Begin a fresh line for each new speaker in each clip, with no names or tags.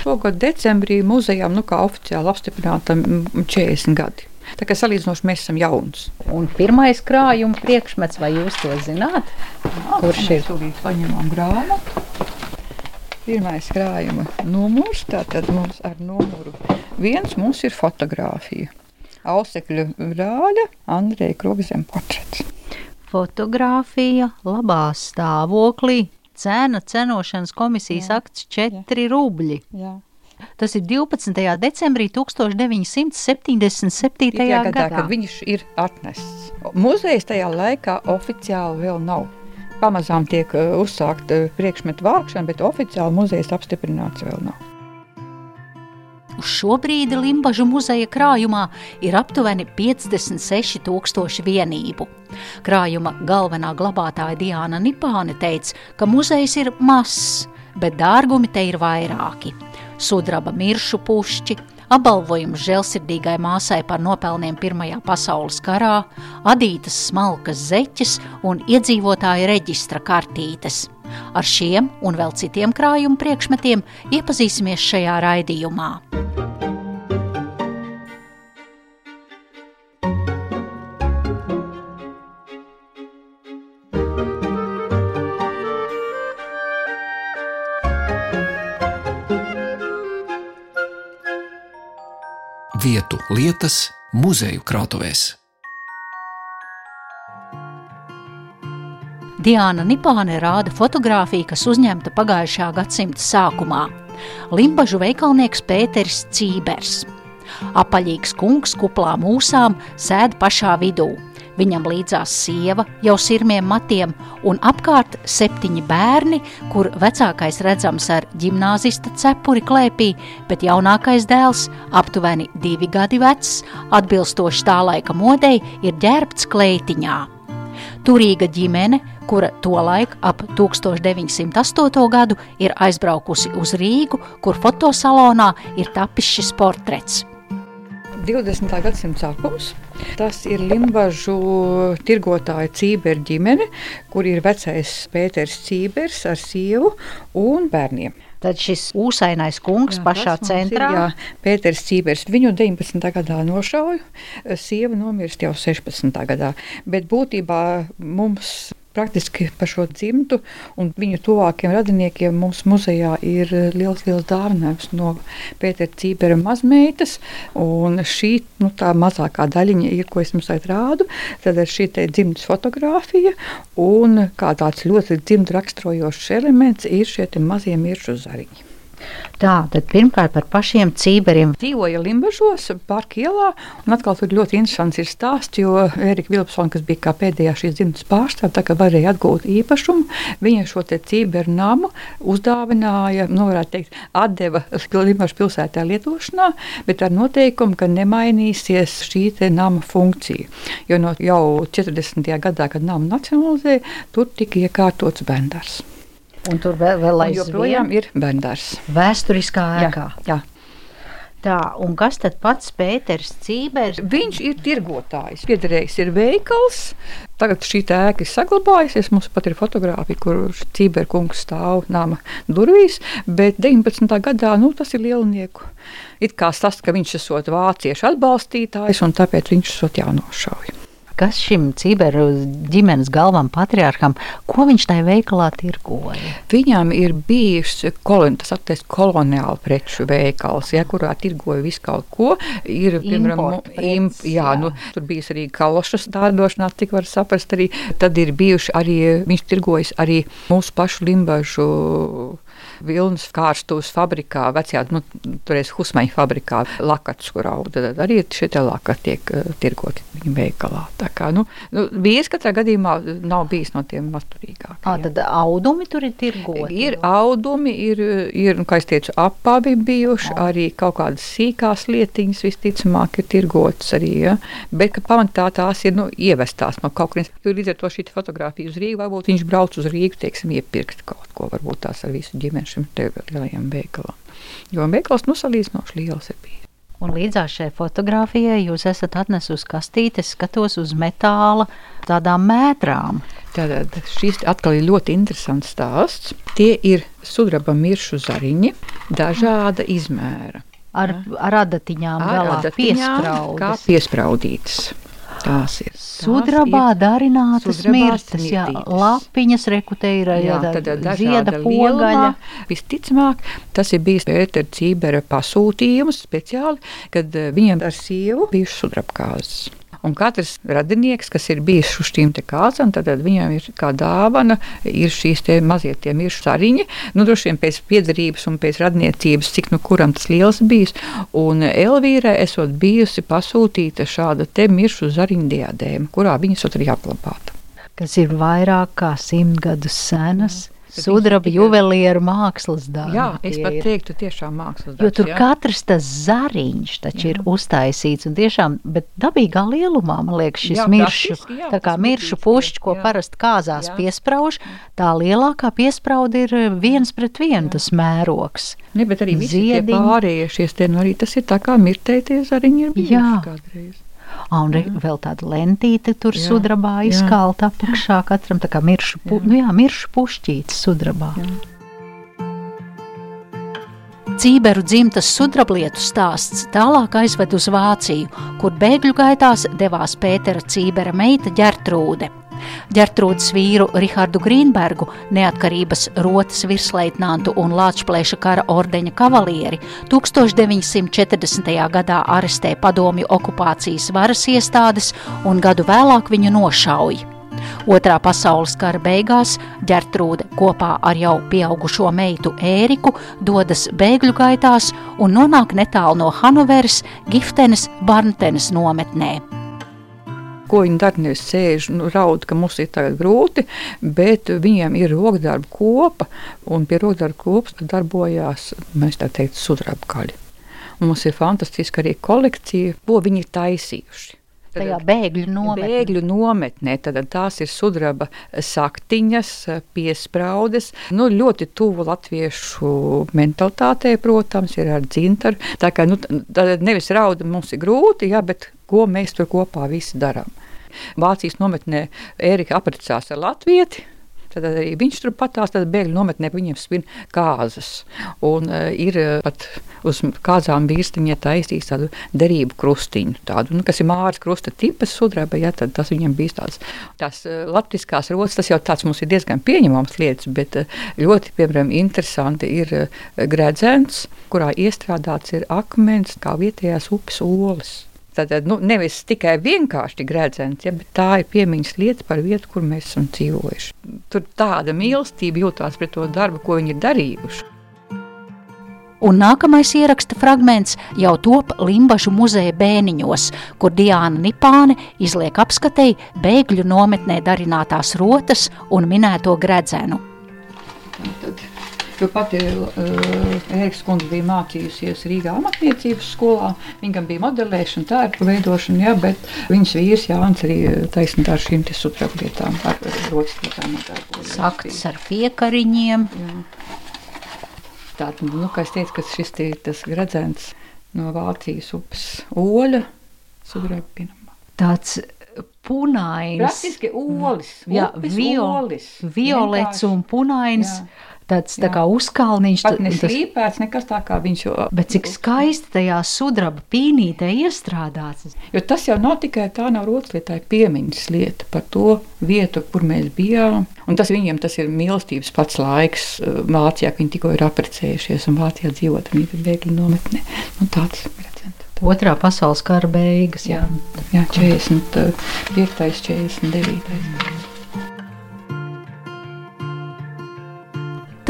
Šogad decembrī muzejām nu, kā oficiāli apstiprināta 40 gadi. Tā kā salīdzinoši mēs esam jauns.
Un pirmais krājuma priekšmets, vai jūs to zināt?
Kurš ir? Tūlīt paņemam grāmatu. Pirmais krājuma numurs, tātad mums ar numuru viens mums ir fotografija. Ausekļu brāļa Andreja Krogzem portrets.
Fotogrāfija labā stāvoklī. Cena cenošanas komisijas jā, akts 4 jā. rubļi. Jā. Tas ir 12. decembrī 1977. gadā, gadā,
kad viņš ir atnests. Muzejs tajā laikā oficiāli vēl nav. Pamazām tiek uh, uzsākta uh, priekšmetu vākšana, bet oficiāli muzejs apstiprināts vēl nav.
Uz šo brīdi Limbaģa muzeja krājumā ir aptuveni 56,000 vienību. Krājuma galvenā glabātāja Diana Nipāne teica, ka muzejs ir mazs, bet dārgumi te ir vairāki sudraba miršu pušķi, apbalvojums žēlsirdīgai māsai par nopelniem Pirmajā pasaules karā, adītas smalkas zeķes un iedzīvotāju reģistra kartītes. Ar šiem un vēl citiem krājumu priekšmetiem iepazīsimies šajā raidījumā.
vietu lietas muzeju krātuvēs.
Diana Nipāne rāda fotografiju, kas uzņemta pagājušā gadsimta sākumā. Limbažu veikalnieks Pēters Cībers. Apaļīgs kungs kuplā mūsām sēd pašā vidū. Viņam līdzās sieva jau sirmiem matiem un apkārt septiņi bērni, kur vecākais redzams ar ģimnāzista cepuri klēpī, bet jaunākais dēls, aptuveni divi gadi vecs, atbilstoši tā laika modei, ir ģērbts kleitiņā. Turīga ģimene, kura tolaik ap 1908. gadu ir aizbraukusi uz Rīgu, kur fotosalonā ir tapis šis portrets.
20. gadsimta sākums. Tas ir Limbažu tirgotāja Cībera ģimene, kur ir vecais Pēters Cībers ar sievu un bērniem.
Tad šis ūsainais kungs jā, pašā centrā. Ir, jā,
Pēters Cībers. Viņu 19. gadā nošauja, sieva nomirst jau 16. gadā. Bet būtībā mums praktiski par šo dzimtu un viņu tuvākiem radiniekiem mums muzejā ir liels, liels dāvinājums no Pētera Cībera mazmeitas. Šī nu, mazākā daļiņa ir, ko es jums rādu, tad ir šī dzimtas fotografija un kā tāds ļoti dzimta raksturojošs elements ir šie mazie miršu zariņi.
Tā, tad pirmkārt par pašiem cīberiem.
Dzīvoja Limbažos, parka ielā, un atkal tur ļoti interesants ir stāsts, jo Erika Vilpsona, kas bija kā pēdējā šīs dzimtas pārstāve, tā kā varēja atgūt īpašumu, viņa šo te cīberu namu uzdāvināja, nu varētu teikt, atdeva Limbažu pilsētā lietošanā, bet ar noteikumu, ka nemainīsies šī te nama funkcija. Jo no jau 40. gadā, kad namu nacionalizēja, tur tika iekārtots bendars.
Un tur vēl, vēl
aizvien ir bērns.
Vēsturiskā ēkā.
Jā, jā.
Tā, un kas tad pats Pēters Cībers?
Viņš ir tirgotājs. Piederējis ir veikals. Tagad šī ēka ir saglabājusies. Mums pat ir fotografija, kur Cīberkungs stāv nama durvīs. Bet 19. gadā nu, tas ir lielnieku. It kā tas, ka viņš esot vāciešu atbalstītājs un tāpēc viņš esot jānošauj
kas šim ciberu ģimenes galvam patriārham, ko viņš tajā veikalā tirgoja?
Viņam ir bijis kolon, tas atties koloniāla preču veikals, ja, kurā tirgoja visu kaut ko. Ir, piemēram, imp, jā, jā. Nu, tur bijis arī kalošas dārdošanā, cik var saprast arī. Tad ir bijuši arī, viņš tirgojas arī mūsu pašu limbažu vilnas kārstus fabrikā, vecajā, nu, toreiz Husmaņa fabrikā, lakats, kur auga. Tad arī šie lakati tiek uh, tirgoti viņa veikalā. Tā kā, nu, nu, vīrs katrā gadījumā nav bijis no tiem masturīgākajiem.
Ā, tad audumi tur ir tirgoti?
Ir audumi, ir, ir nu, kā es teicu, apavi bijuši, Jā. arī kaut kādas sīkās lietiņas visticamāk ir tirgotas arī, ja? bet ka pamatā tās ir, nu, ievestās no kaut kurienes. Līdz ar to šī fotografija uz Rīgu, varbūt viņš brauc uz Rīgu, teiksim, iepirkt kaut ko, varbūt tās ar visu ģimeni šim lielajam veikalam. Jo veikals nu salīdzinoši liels ir bijis.
Un līdzās šai fotografijai jūs esat atnesusi kastītes, skatos uz metāla tādām mētrām.
Tātad šis atkal ir ļoti interesants stāsts. Tie ir sudraba miršu zariņi, dažāda izmēra.
Ar, ar adatiņām vēl piespraudītas.
Kā piespraudītas. Tās ir
sudrabā darinātas mirtas, jā, lapiņas rekuteira, jā, tad zieda pogaļa.
Visticamāk, tas ir bijis Pētera Cībera pasūtījums speciāli, kad eh, viņam ar sievu bijuši sudrabkāzes. Un katrs radinieks, kas ir bijis uz šīm kāzām, tad viņam ir kā dāvana, ir šīs mazie tie miršu sariņi. Nu, droši vien pēc piedzerības un pēc radniecības, cik nu kuram tas liels bijis. Un Elvīrai esot bijusi pasūtīta šāda te miršu zariņu diadēma, kurā viņas arī apglabāta.
Kas ir vairāk kā simt gadus senas. Mm Sudraba juvelieru mākslas darbi.
Jā, es pat ir. teiktu, tiešām mākslas
darbs. Jo tur jā. katrs tas zariņš taču jā. ir uztaisīts un tiešām, bet dabīgā lielumā, man liekas, šis jā, miršu, jā, tā kā miršu pušķi, ko jā. parasti kāzās jā. piesprauž, tā lielākā piesprauda ir viens pret vienu jā. tas mērogs.
Ne, bet arī visi Ziediņi. tie pārējie šies tie, nu arī tas ir tā kā mirtēties zariņi ir bijuši kādreiz.
Un re, vēl tāda lentīte tur jā, sudrabā izkalta apakšā katram, tā kā miršu, pu, jā. Nu jā, miršu pušķītes sudrabā. Jā.
Cīberu dzimtas sudrablietu stāsts tālāk aizved uz Vāciju, kur bēgļu gaitās devās Pētera Cībera meita Ģertrūde. Ģertrūdas vīru Rihardu Grīnbergu, neatkarības rotas virsleitnantu un Lāčplēša kara ordeņa kavalieri 1940. gadā arestē padomju okupācijas varas iestādes un gadu vēlāk viņu nošauj. Otrā pasaules kara beigās ģertrūde kopā ar jau pieaugušo meitu Ēriku dodas bēgļu gaitās un nonāk netālu no Hanoveras, Giftenes, Barntenes nometnē
ko viņi dara. Nevis sēž, nu, raud, ka mums ir grūti, bet viņiem ir rokdarba kopa, un pie rokdarba kopas darbojās, mēs tā teikt, sudrabkaļi. Un mums ir fantastiska arī kolekcija, ko viņi ir taisījuši.
Tajā bēgļu nometnē.
Bēgļu nometnē tad tās ir sudraba saktiņas, piespraudes. Nu, ļoti tuvu latviešu mentalitātei, protams, ir ar dzintaru. Tā kā nu, nevis rauda mums ir grūti, jā, bet ko mēs tur kopā visi darām. Vācijas nometnē Ērika apprecās ar Latviju. Tad arī viņš tur patās, tad bēgļu nometnē viņiem svin kāzas. Un uh, ir uh, pat uz kāzām vīrstiņa taisīs tādu derību krustiņu, tādu, nu, kas ir māras krusta tipas sudraba, ja, tad tas viņiem bija tāds, tās uh, latviskās rotas, tas jau tāds mums ir diezgan pieņemams lietas, bet uh, ļoti, piemēram, interesanti ir uh, gredzens, kurā iestrādāts ir akmens kā vietējās upes olas. Tātad nu, nevis tikai vienkārši grēdzens, ja, bet tā ir piemiņas lieta par vietu, kur mēs esam dzīvojuši. Tur tāda mīlestība jūtās pret to darbu, ko viņi ir darījuši.
Un nākamais ieraksta fragments jau top Limbaģu muzeja bēniņos, kur Diana Nipāne izliek apskatēji bēgļu nometnē darinātās rotas un minēto gredzenu.
Tad Jo pati uh, Eriks kundze bija mācījusies Rīgā amatniecības skolā. Viņam bija modelēšana, tērpu veidošana, jā, bet viņas vīrs Jānis arī taisnība ar šīm sutraplietām, ar rokaslietām.
Sakts ar piekariņiem. Jā.
Tātad, nu, kā es teicu, ka šis ir tas gredzens no Vācijas upes oļa sudrabinam.
Tāds punains.
Praktiski olis. Jā,
violis. Violets un punains. Jā tāds tā kā uzkalniņš.
Pat neslīpēts, nekas tā kā viņš.
Bet cik skaisti tajā sudraba pīnītē iestrādāts.
Jo tas jau nav tikai tā nav rotslieta, tā ir piemiņas lieta par to vietu, kur mēs bijām. Un tas viņiem tas ir mīlestības pats laiks uh, Vācijā, ka viņi tikko ir aprecējušies un Vācijā dzīvot un ir bēgļu nometnē. Nu, tāds ir.
Otrā pasaules kara beigas.
Jā, jā 45. 49.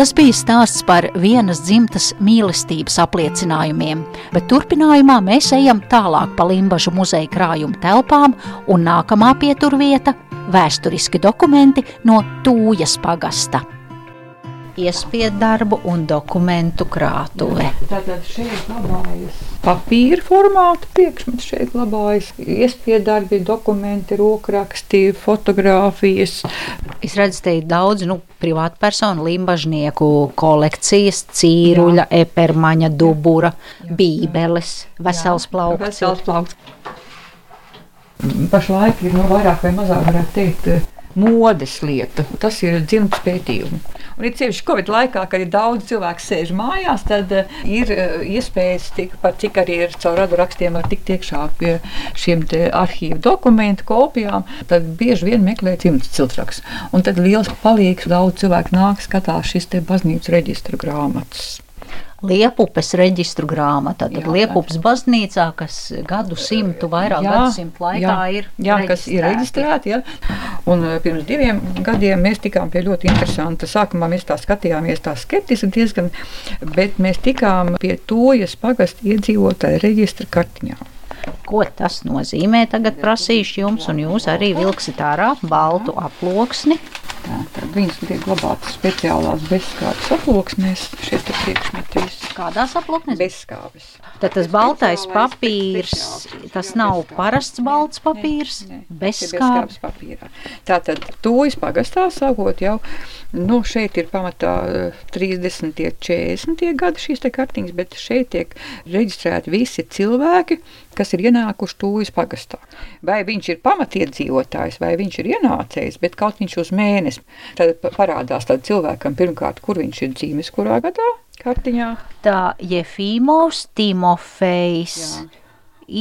Tas bija stāsts par vienas dzimtas mīlestības apliecinājumiem, bet turpinājumā mēs ejam tālāk pa Limbaģu muzeja krājuma telpām, un nākamā pieturvieta - vēsturiski dokumenti no Tūjas pagasta
iespiedu darbu un dokumentu krātuve.
Tātad šeit glabājas papīra formāta priekšmets, šeit glabājas iespiedu darbi, dokumenti, rokraksti, fotogrāfijas.
Es redzu, te ir daudz nu, privātpersonu, limbažnieku kolekcijas, cīruļa, Jā. epermaņa, dubura, Jā. bībeles, vesels plaukts.
Vesels plaukts. Pašlaik ir no vairāk vai mazāk, varētu teikt, modes lieta. Tas ir dzimts pētījums. Un ir cieši Covid laikā, kad ir daudz cilvēku sēž mājās, tad uh, ir uh, iespējas, tik, par cik arī ir caur radu rakstiem, var tikt iekšā pie šiem arhīvu dokumentu kopijām. Tad bieži vien meklē dzimtas ciltraks. Un tad liels palīgs daudz cilvēku nāk skatās šis te baznīcas reģistra grāmatas.
Liepupes reģistru grāmata. Tad jā, Liepupes baznīcā, kas gadu simtu, vairāk jā, gadsimtu laikā jā, ir
jā, kas ir reģistrēti. Jā. Un eh, pirms diviem gadiem mēs tikām pie ļoti interesanta. Sākumā mēs tā skatījāmies tā skeptiski diezgan, bet mēs tikām pie tojas pagastu iedzīvotāju reģistra kartiņām.
Ko tas nozīmē? Tagad prasīšu jums, un jūs arī vilksiet ārā baltu aploksni.
Jā, tad viņas tiek glabātas speciālās bezskābes aploksnēs. Šie ir priekšmeti.
Kādās aploksnēs?
Bezskābes.
Tad tas baltais papīrs, tas nav parasts balts papīrs, bezskābes
papīrā. Tātad tojas pagastā sākot jau, nu šeit ir pamatā 30. 40. gadi šīs te kartiņas, bet šeit tiek reģistrēti visi cilvēki, kas ir ienākuši tūjas pagastā. Vai viņš ir pamatiedzīvotājs, vai viņš ir ienācējs, bet kaut viņš uz mēnesi. Tad parādās tad cilvēkam pirmkārt, kur viņš ir dzīves, kurā gadā kartiņā.
Tā Jefīmovs Timofejs Jā.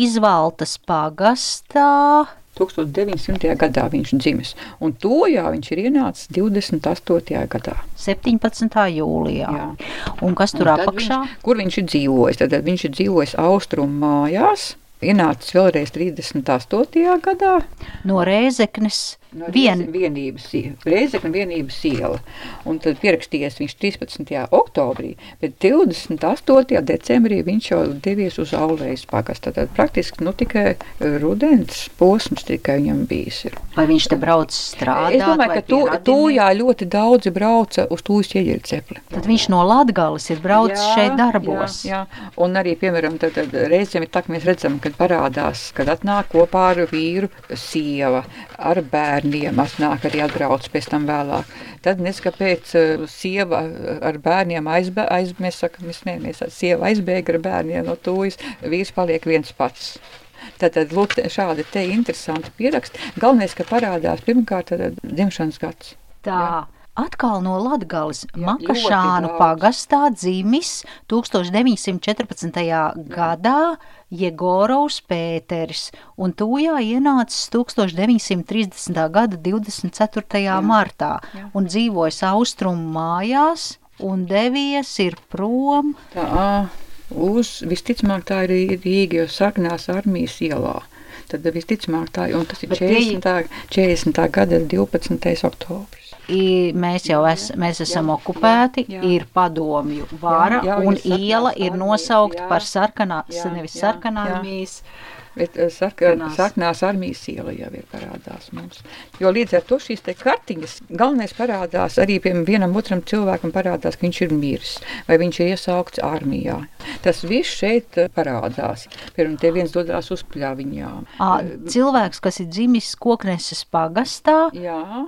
izvaltas pagastā.
1900. gadā viņš dzimis, un to jā, viņš ir ienācis 28. gadā.
17. jūlijā. Jā. Un kas tur un apakšā?
Viņš, kur viņš ir dzīvojis? Tad viņš ir dzīvojis austrumu mājās, ienācis vēlreiz 38. gadā.
No Rēzeknes
No vien... vienības, Reizekna vienības iela. Un tad pierakstījies viņš 13. oktobrī, bet 28. decembrī viņš jau devies uz Aulējas pagastu. Tad praktiski nu, tikai rudens posms tikai viņam bijis. Ir.
Vai viņš te brauc strādāt?
Es domāju, ka tu, tūjā ļoti daudzi brauca uz tūjas ieģeļu cepli.
Tad viņš no Latgales ir braucis jā, šeit darbos.
Jā, jā. Un arī, piemēram, tad, tad reizēm ir tā, ka mēs redzam, kad parādās, kad atnāk kopā ar vīru sieva, ar bērnu bērniem atnāk arī atbrauc pēc tam vēlāk. Tad nes, kāpēc uh, sieva ar bērniem aizbē, aizmēs, saka, mēs ne, mēs sieva aizbēga ar bērniem no tūjas, vīrs paliek viens pats. Tātad, lūk, šādi te interesanti pieraksti. Galvenais, ka parādās pirmkārt dzimšanas gads.
Tā. Jā. Atkal no Latvijas Makašānu pagastā dzimis 1914. gadā Jegorovs Pēters, un tūjā ienācis 1930. gada 24. Jā, martā jā. un dzīvojis austrumu mājās un devies ir prom.
Tā, uz, visticamāk tā ir Rīga, jo sarkanās armijas ielā. Tad visticamāk tā, un tas ir 40. 40. gada 12. oktobris
mēs jau es, mēs esam jā, okupēti, jā, jā. ir padomju vara, jā, jā, un iela ir nosaukta par sarkanās, jā, nevis sarkanārmijas.
Bet eh, sarkanās. sarkanās armijas iela jau ir parādās mums. Jo līdz ar to šīs te kartiņas galvenais parādās arī vienam otram cilvēkam parādās, ka viņš ir miris vai viņš ir iesaukts armijā. Tas viss šeit eh, parādās. Piemēram, te viens dodās uz pļaviņām.
À, cilvēks, kas ir dzimis Kokneses pagastā.
Jā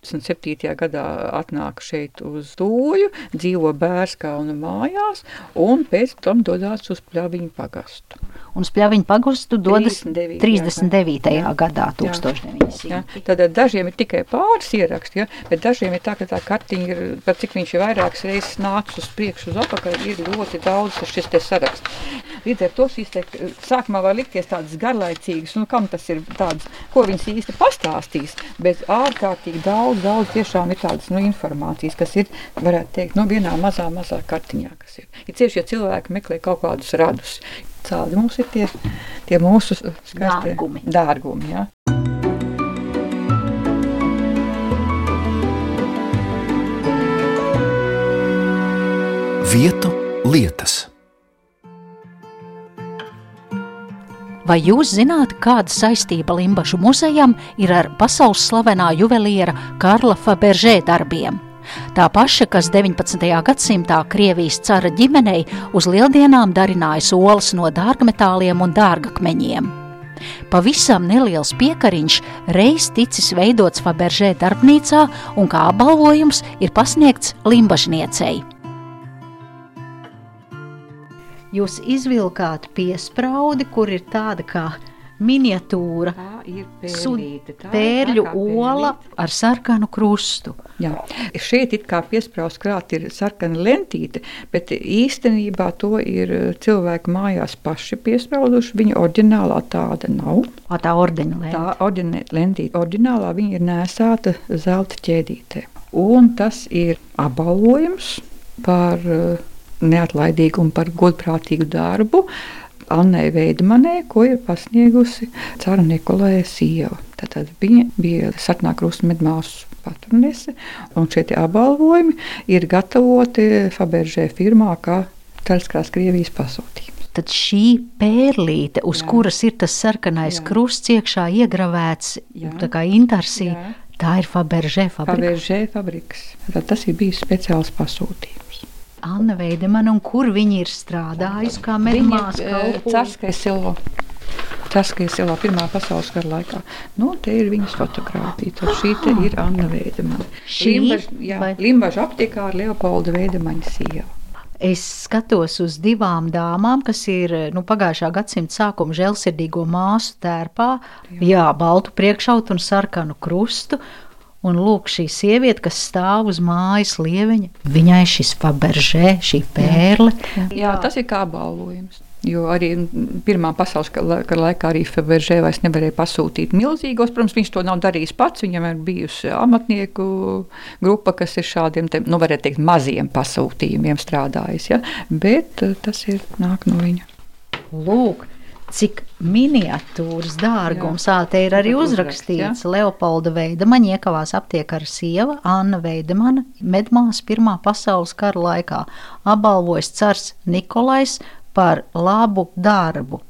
27. gadā atnāk šeit uz Tūju, dzīvo Bērskauna mājās un pēc tam dodās uz Pļaviņu pagastu.
Un uz Pļaviņu pagastu dodas 39. 39. Jā, gadā 1900. Jā,
jā. Tad dažiem ir tikai pāris ieraksti, ja, bet dažiem ir tā, ka tā kartiņa ir, par cik viņš ir vairākas reizes nācis uz priekšu, uz apakaļ, ir ļoti daudz šis te saraksts. Līdz ar to šīs te sākumā var likties tādas garlaicīgas, nu kam tas ir tāds, ko viņas īsti pastāstīs, bet ārkārtīgi daudz daudz, daudz tiešām ir tādas nu, informācijas, kas ir, varētu teikt, nu, vienā mazā, mazā kartiņā, kas ir. Ir cieši, ja cilvēki meklē kaut kādus radus. Tādi mums ir tie, tie mūsu skaistie dārgumi. dārgumi ja?
Vietu lietas.
Vai jūs zināt, kāda saistība Limbašu muzejam ir ar pasaules slavenā juveliera Karla Faberžē darbiem? Tā paša, kas 19. gadsimtā Krievijas cara ģimenei uz lieldienām darināja olas no dārgmetāliem un dārgakmeņiem. Pavisam neliels piekariņš reiz ticis veidots Faberžē darbnīcā un kā apbalvojums ir pasniegts Limbažniecei. Jūs izvilkāt piespraudi, kur ir tāda kā miniatūra.
Tā ir pērlīte, tā
pērļu
ir
ola
pērlīte.
ar sarkanu krustu.
Jā. Šeit it kā piesprāst krāt ir sarkana lentīte, bet īstenībā to ir eh, cilvēki mājās paši piesprauduši. Viņa oriģinālā tāda nav.
O, tā ordeņa lēna.
Tā orģinē- lentīte oriģinālā viņa ir nēsāta zelta ķēdītē. Un tas ir apbalvojums par eh, neatlaidīgu un par godprātīgu darbu. Annai Veidmanē, ko ir pasniegusi Cara Nikolai sieva. Tātad viņa bija Sarkanā krusta medmāsu patronese, un šie apbalvojumi ir gatavoti Faberžē firmā kā Telskās Krievijas pasūtījums.
Tad šī pērlīte, uz
Jā.
Kuras ir tas sarkanais
Jā.
Krusts iekšā iegravēts,
Jā.
tā kā intarsī,
Jā.
tā ir Faberžē fabrika.
Faberžē fabriks. Tātad tas ir bijis speciāls pasūtījums.
Anna Veidemana, un kur viņi ir strādājusi kā medmās kalpoņi?
Cārskai silo. Cārskai silo pirmā pasaules kara laikā. Nu, te ir viņas fotografija. Tad šī te ir Anna Veidemana.
Šī
Jā,
vai-
Limbaža aptiekā ar Leopolda Veidemaņa sieva.
Es skatos uz divām dāmām, kas ir nu, pagājušā gadsimta sākuma žēlsirdīgo māsu tērpā, jā, baltu priekšautu un sarkanu krustu. Un lūk, šī sieviete, kas stāv uz mājas lieveņa, viņai šis faberžē, šī pērle.
Jā, tas ir kā balvojums. Jo arī Pirmā pasaules kara kara laikā arī Faberžē vairs nevarēja pasūtīt milzīgos. Protams, viņš to nav darījis pats. Viņam ir bijusi amatnieku grupa, kas ir šādiem, te, nu, varētu teikt, maziem pasūtījumiem strādājis. Ja? Bet eh, tas ir nāk no viņa.
Lūk, cik miniatūras dārgums. Jā, te ir arī uzrakstīts,
uzraksts,
Leopolda Veidemaņa iekavās aptiek ar sieva Anna Veidemana, medmās Pirmā pasaules kara laikā. Apbalvojas cars Nikolais par labu darbu.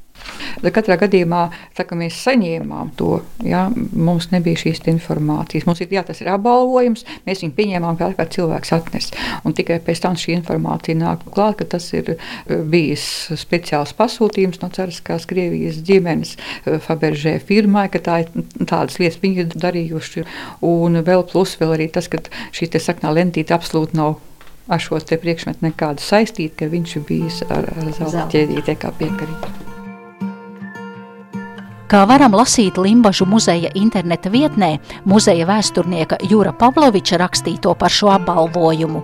Bet katrā gadījumā saka, mēs saņēmām to. Ja? Mums nebija šīs informācijas. Mums ir, jā, tas ir apbalvojums, mēs viņu pieņēmām, kā, kā cilvēks atnes. Un tikai pēc tam šī informācija nāk klāt, ka tas ir eh, bijis speciāls pasūtījums no Cariskās Krievijas ģimenes eh, Faberžē firmai, ka tā ir tādas lietas viņi ir darījuši. Un vēl plus vēl arī tas, ka šī saknā lentīte absolūti nav ar šo priekšmetu nekādu saistītu, ka viņš bijis ar, ar zelta ķēdītē kā piekarīt.
Kā varam lasīt Limbažu muzeja interneta vietnē, muzeja vēsturnieka Jūra Pavloviča rakstīto par šo apbalvojumu.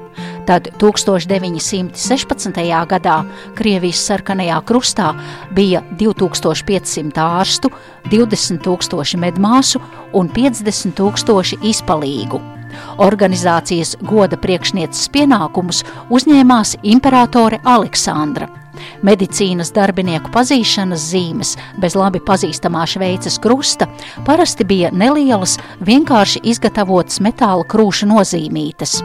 Tad 1916. gadā Krievijas sarkanajā krustā bija 2500 ārstu, 20 000 medmāsu un 50 000 izpalīgu. Organizācijas goda priekšnieces pienākumus uzņēmās imperatore Aleksandra. Medicīnas darbinieku pazīšanas zīmes bez labi pazīstamā šveices krusta parasti bija nelielas, vienkārši izgatavotas metāla krūša nozīmītes.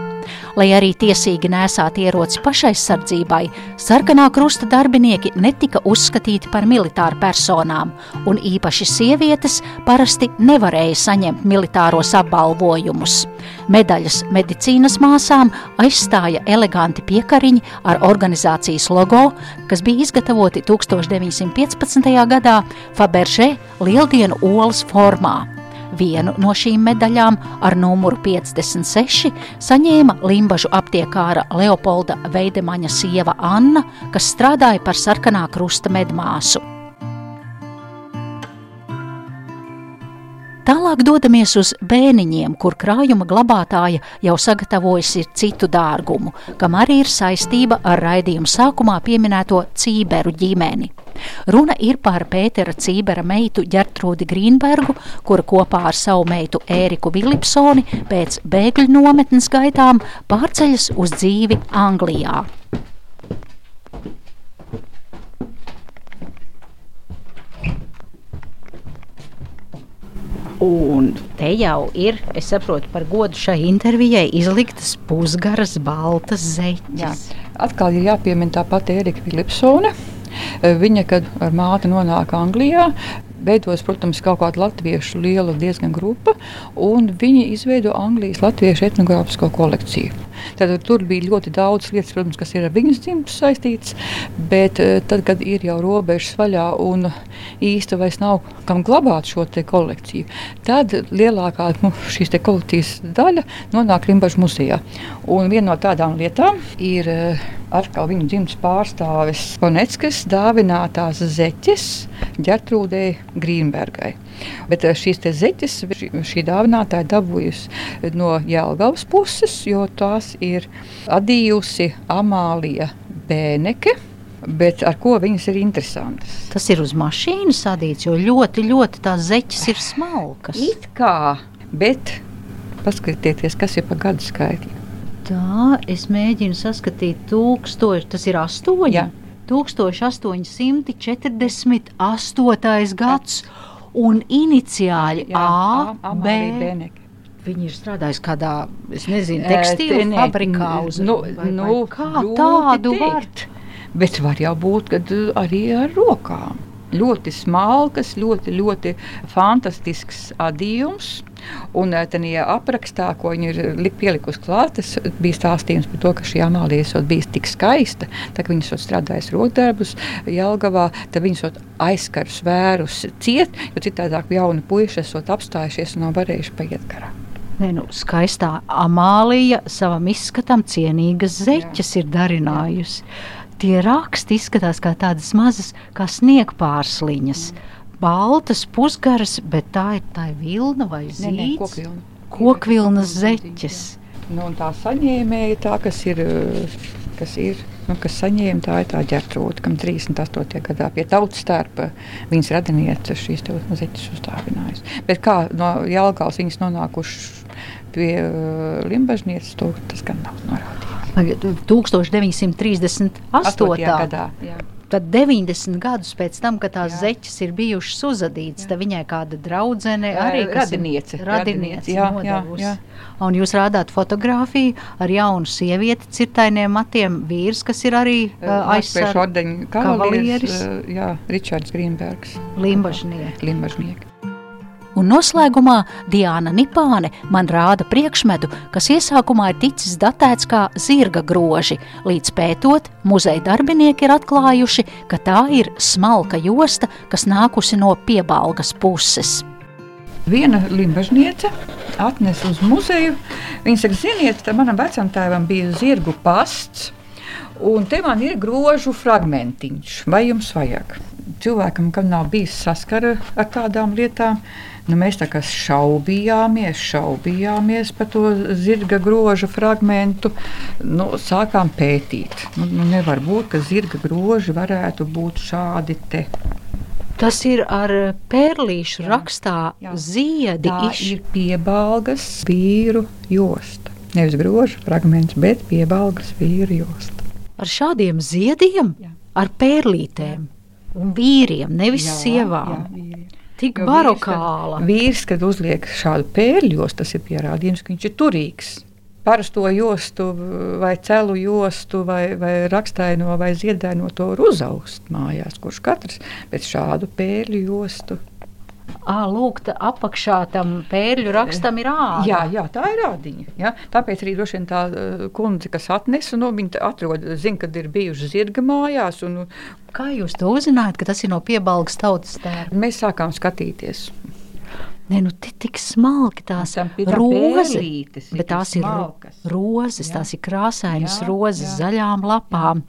Lai arī tiesīgi nesāt ieroci pašaizsardzībai, sarkanā krusta darbinieki netika uzskatīti par militāru personām, un īpaši sievietes parasti nevarēja saņemt militāros apbalvojumus. Medaļas medicīnas māsām aizstāja eleganti piekariņi ar organizācijas logo, kas bija izgatavoti 1915. gadā Faberžē Lieldienu olas formā. Vienu no šīm medaļām ar numuru 56 saņēma Limbažu aptiekāra Leopolda Veidemaņa sieva Anna, kas strādāja par sarkanā krusta medmāsu. Tālāk dodamies uz bēniņiem, kur krājuma glabātāja jau sagatavojusi citu dārgumu, kam arī ir saistība ar raidījuma sākumā pieminēto Cīberu ģimeni. Runa ir par Pētera Cībera meitu Gertrūdi Grīnbergu, kura kopā ar savu meitu Ēriku Vilipsoni pēc bēgļu nometnes gaitām pārceļas uz dzīvi Anglijā. Un te jau ir, es saprotu, par godu šai intervijai izliktas pusgaras baltas
Jā.
zeķes.
Atkal ir jāpiemina tā pati Erika Vilipsone. Viņa, kad ar māti nonāk Anglijā, veidojas, protams, kaut kāda latviešu liela diezgan grupa, un viņi izveido Anglijas latviešu etnogrāfisko kolekciju. Tad, tur bija ļoti daudz lietas, protams, kas ir ar viņas dzimtu saistītas, bet tad, kad ir jau robežas vaļā un īsti vairs nav kam glabāt šo kolekciju, tad lielākā nu, šīs kolekcijas daļa nonāk Rimbaģa muzejā. Un viena no tādām lietām ir atkal viņu dzimtas pārstāvis Poneckas dāvinātās zeķes Gertrūdei Grīnbergai. Bet šīs zeķes šī dāvinātāja dabūjusi no Jēlgavas puses, jo tās ir adījusi Amālija Bēneke. Bet ar ko viņas ir interesantas?
Tas ir uz mašīnas sadīts, jo ļoti, ļoti tās zeķes ir smalkas.
It kā, bet paskatieties, kas ir pa gadu skaitli.
Tā, es mēģinu saskatīt tūkstoši, tas ir astoņi. Jā. 1848. gads un iniciāļi jā, A, A, B. Beneke. Viņi ir strādājuši kādā, es nezinu, tekstīlu uh, fabrikā. Uz,
nu, vai, nu, vai kā tādu var? Bet var jau būt, kad arī ar rokām. Ļoti smalkas, ļoti, ļoti fantastisks adījums. Un eh, tajā aprakstā, ko viņi ir pielikusi klāt, bija stāstījums par to, ka šī Amalija esot bijusi tik skaista, tā ka viņas strādājas rokdarbus Jelgavā, tad viņas aizkarus vērus ciet, jo citādāk jauni puiši esot apstājušies un nav varējuši paiet garām.
Ne, nu, skaistā Amālija savam izskatam cienīgas zeķes Jā. ir darinājusi. Tie raksti izskatās kā tādas mazas, kā sniegpārsliņas. Baltas, pusgaras, bet tā ir tā vilna vai zīds. Kokvilnas zeķes.
Nu, tā saņēmēja, tā, kas ir, kas ir nu, kas saņēma, tā ir tā ģērtrūda, kam 38. gadā pie tautas stērpa viņas radiniece šīs zeķes uzdāvinājusi. Bet kā no Jelgals viņas nonākušas pie uh, Limbažnieces, to tas gan nav norādīts.
1938. gadā. Jā tad 90 gadus pēc tam, kad tās jā. zeķes ir bijušas uzadītas, tad viņai kāda draudzene arī
radiniece,
radiniece jā, jā, jā. Un jūs rādāt fotografiju ar jaunu sievieti cirtainiem matiem, vīrs, kas ir arī uh,
aizsardzības kavalieris. Uh, jā, Ričards Grīnbergs.
Limbažnieki.
Limbažnieki.
Un noslēgumā Diana Nipāne man rāda priekšmetu, kas iesākumā ir ticis datēts kā zirga groži. Līdz pētot, muzeja darbinieki ir atklājuši, ka tā ir smalka josta, kas nākusi no piebalgas puses.
Viena limbažniece atnesa uz muzeju. Viņa saka, ziniet, manam vecam tēvam bija zirgu pasts. Un te man ir grožu fragmentiņš. Vai jums vajag? Cilvēkam, kam nav bijis saskara ar tādām lietām, Nu, mēs tā kā šaubījāmies, šaubījāmies par to zirga groža fragment. Nu, sākām pētīt. Nu, nu, nevar būt, ka zirga groži varētu būt šādi te.
Tas ir ar pērlīšu jā, rakstā jā. ziedi.
Tā iš... ir piebalgas vīru josta. Nevis groža fragments, bet piebalgas vīru josta.
Ar šādiem ziediem, jā. ar pērlītēm jā. un vīriem, nevis jā, sievām. Jā, vīriem. Tik jo barokāla.
Vīrs, kad, vīrs, kad uzliek šādu pērļos, tas ir pierādījums, ka viņš ir turīgs. Parasto jostu, vai celu jostu, vai, vai rakstaino, vai ziedaino to var uzaust mājās, kurš katrs, bet šādu pērļu jostu
À, lūk, apakšā tam pērļu rakstam ir āda.
Jā, jā tā ir ādiņa. Ja? Tāpēc arī droši vien tā kundze, kas atnesa, nu, viņa atrod, zina, kad ir bijuši zirga mājās. Un,
Kā jūs to uzzinājāt, ka tas ir no piebalgas tautas tērpa?
Mēs sākām skatīties.
Nē, nu, te tik smalki tās rozes, bet tās ir smalkas. rozes, jā. tās ir krāsainas jā, rozes, jā. zaļām lapām,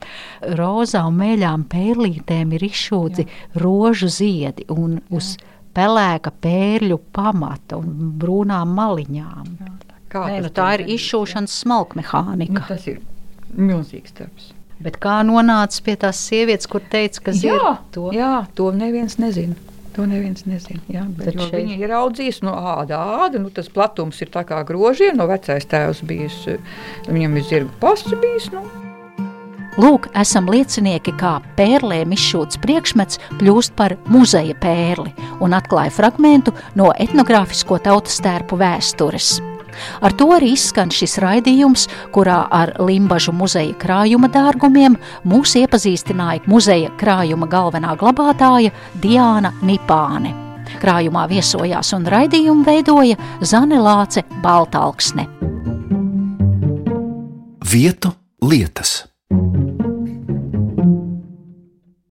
rozā un mēļām pērlītēm ir izšūti rožu ziedi un jā. Pelēka pērļu pamata un brūnām maliņām. Kā Nē, nu, tā ir izšūšanas smalkmehānika. Nu,
tas ir milzīgs darbs.
Bet kā nonāca pie tās sievietes, kur teica, ka
zina to? Jā, to neviens nezina. To neviens nezina. Jā, bet šeit... Viņa ir audzījusi no āda. āda nu, tas platums ir kā grožiem. No vecais tēvs bijis, viņam ir zirga pasts bijis. Nu.
Lūk, esam liecinieki, kā pērlēm izšūts priekšmets kļūst par muzeja pērli un atklāja fragmentu no etnogrāfisko tautas tērpu vēstures. Ar to arī izskan šis raidījums, kurā ar Limbažu muzeja krājuma dārgumiem mūs iepazīstināja muzeja krājuma galvenā glabātāja Diāna Nipāne. Krājumā viesojās un raidījumu veidoja Zane Lāce Baltalksne.
vietu lietas.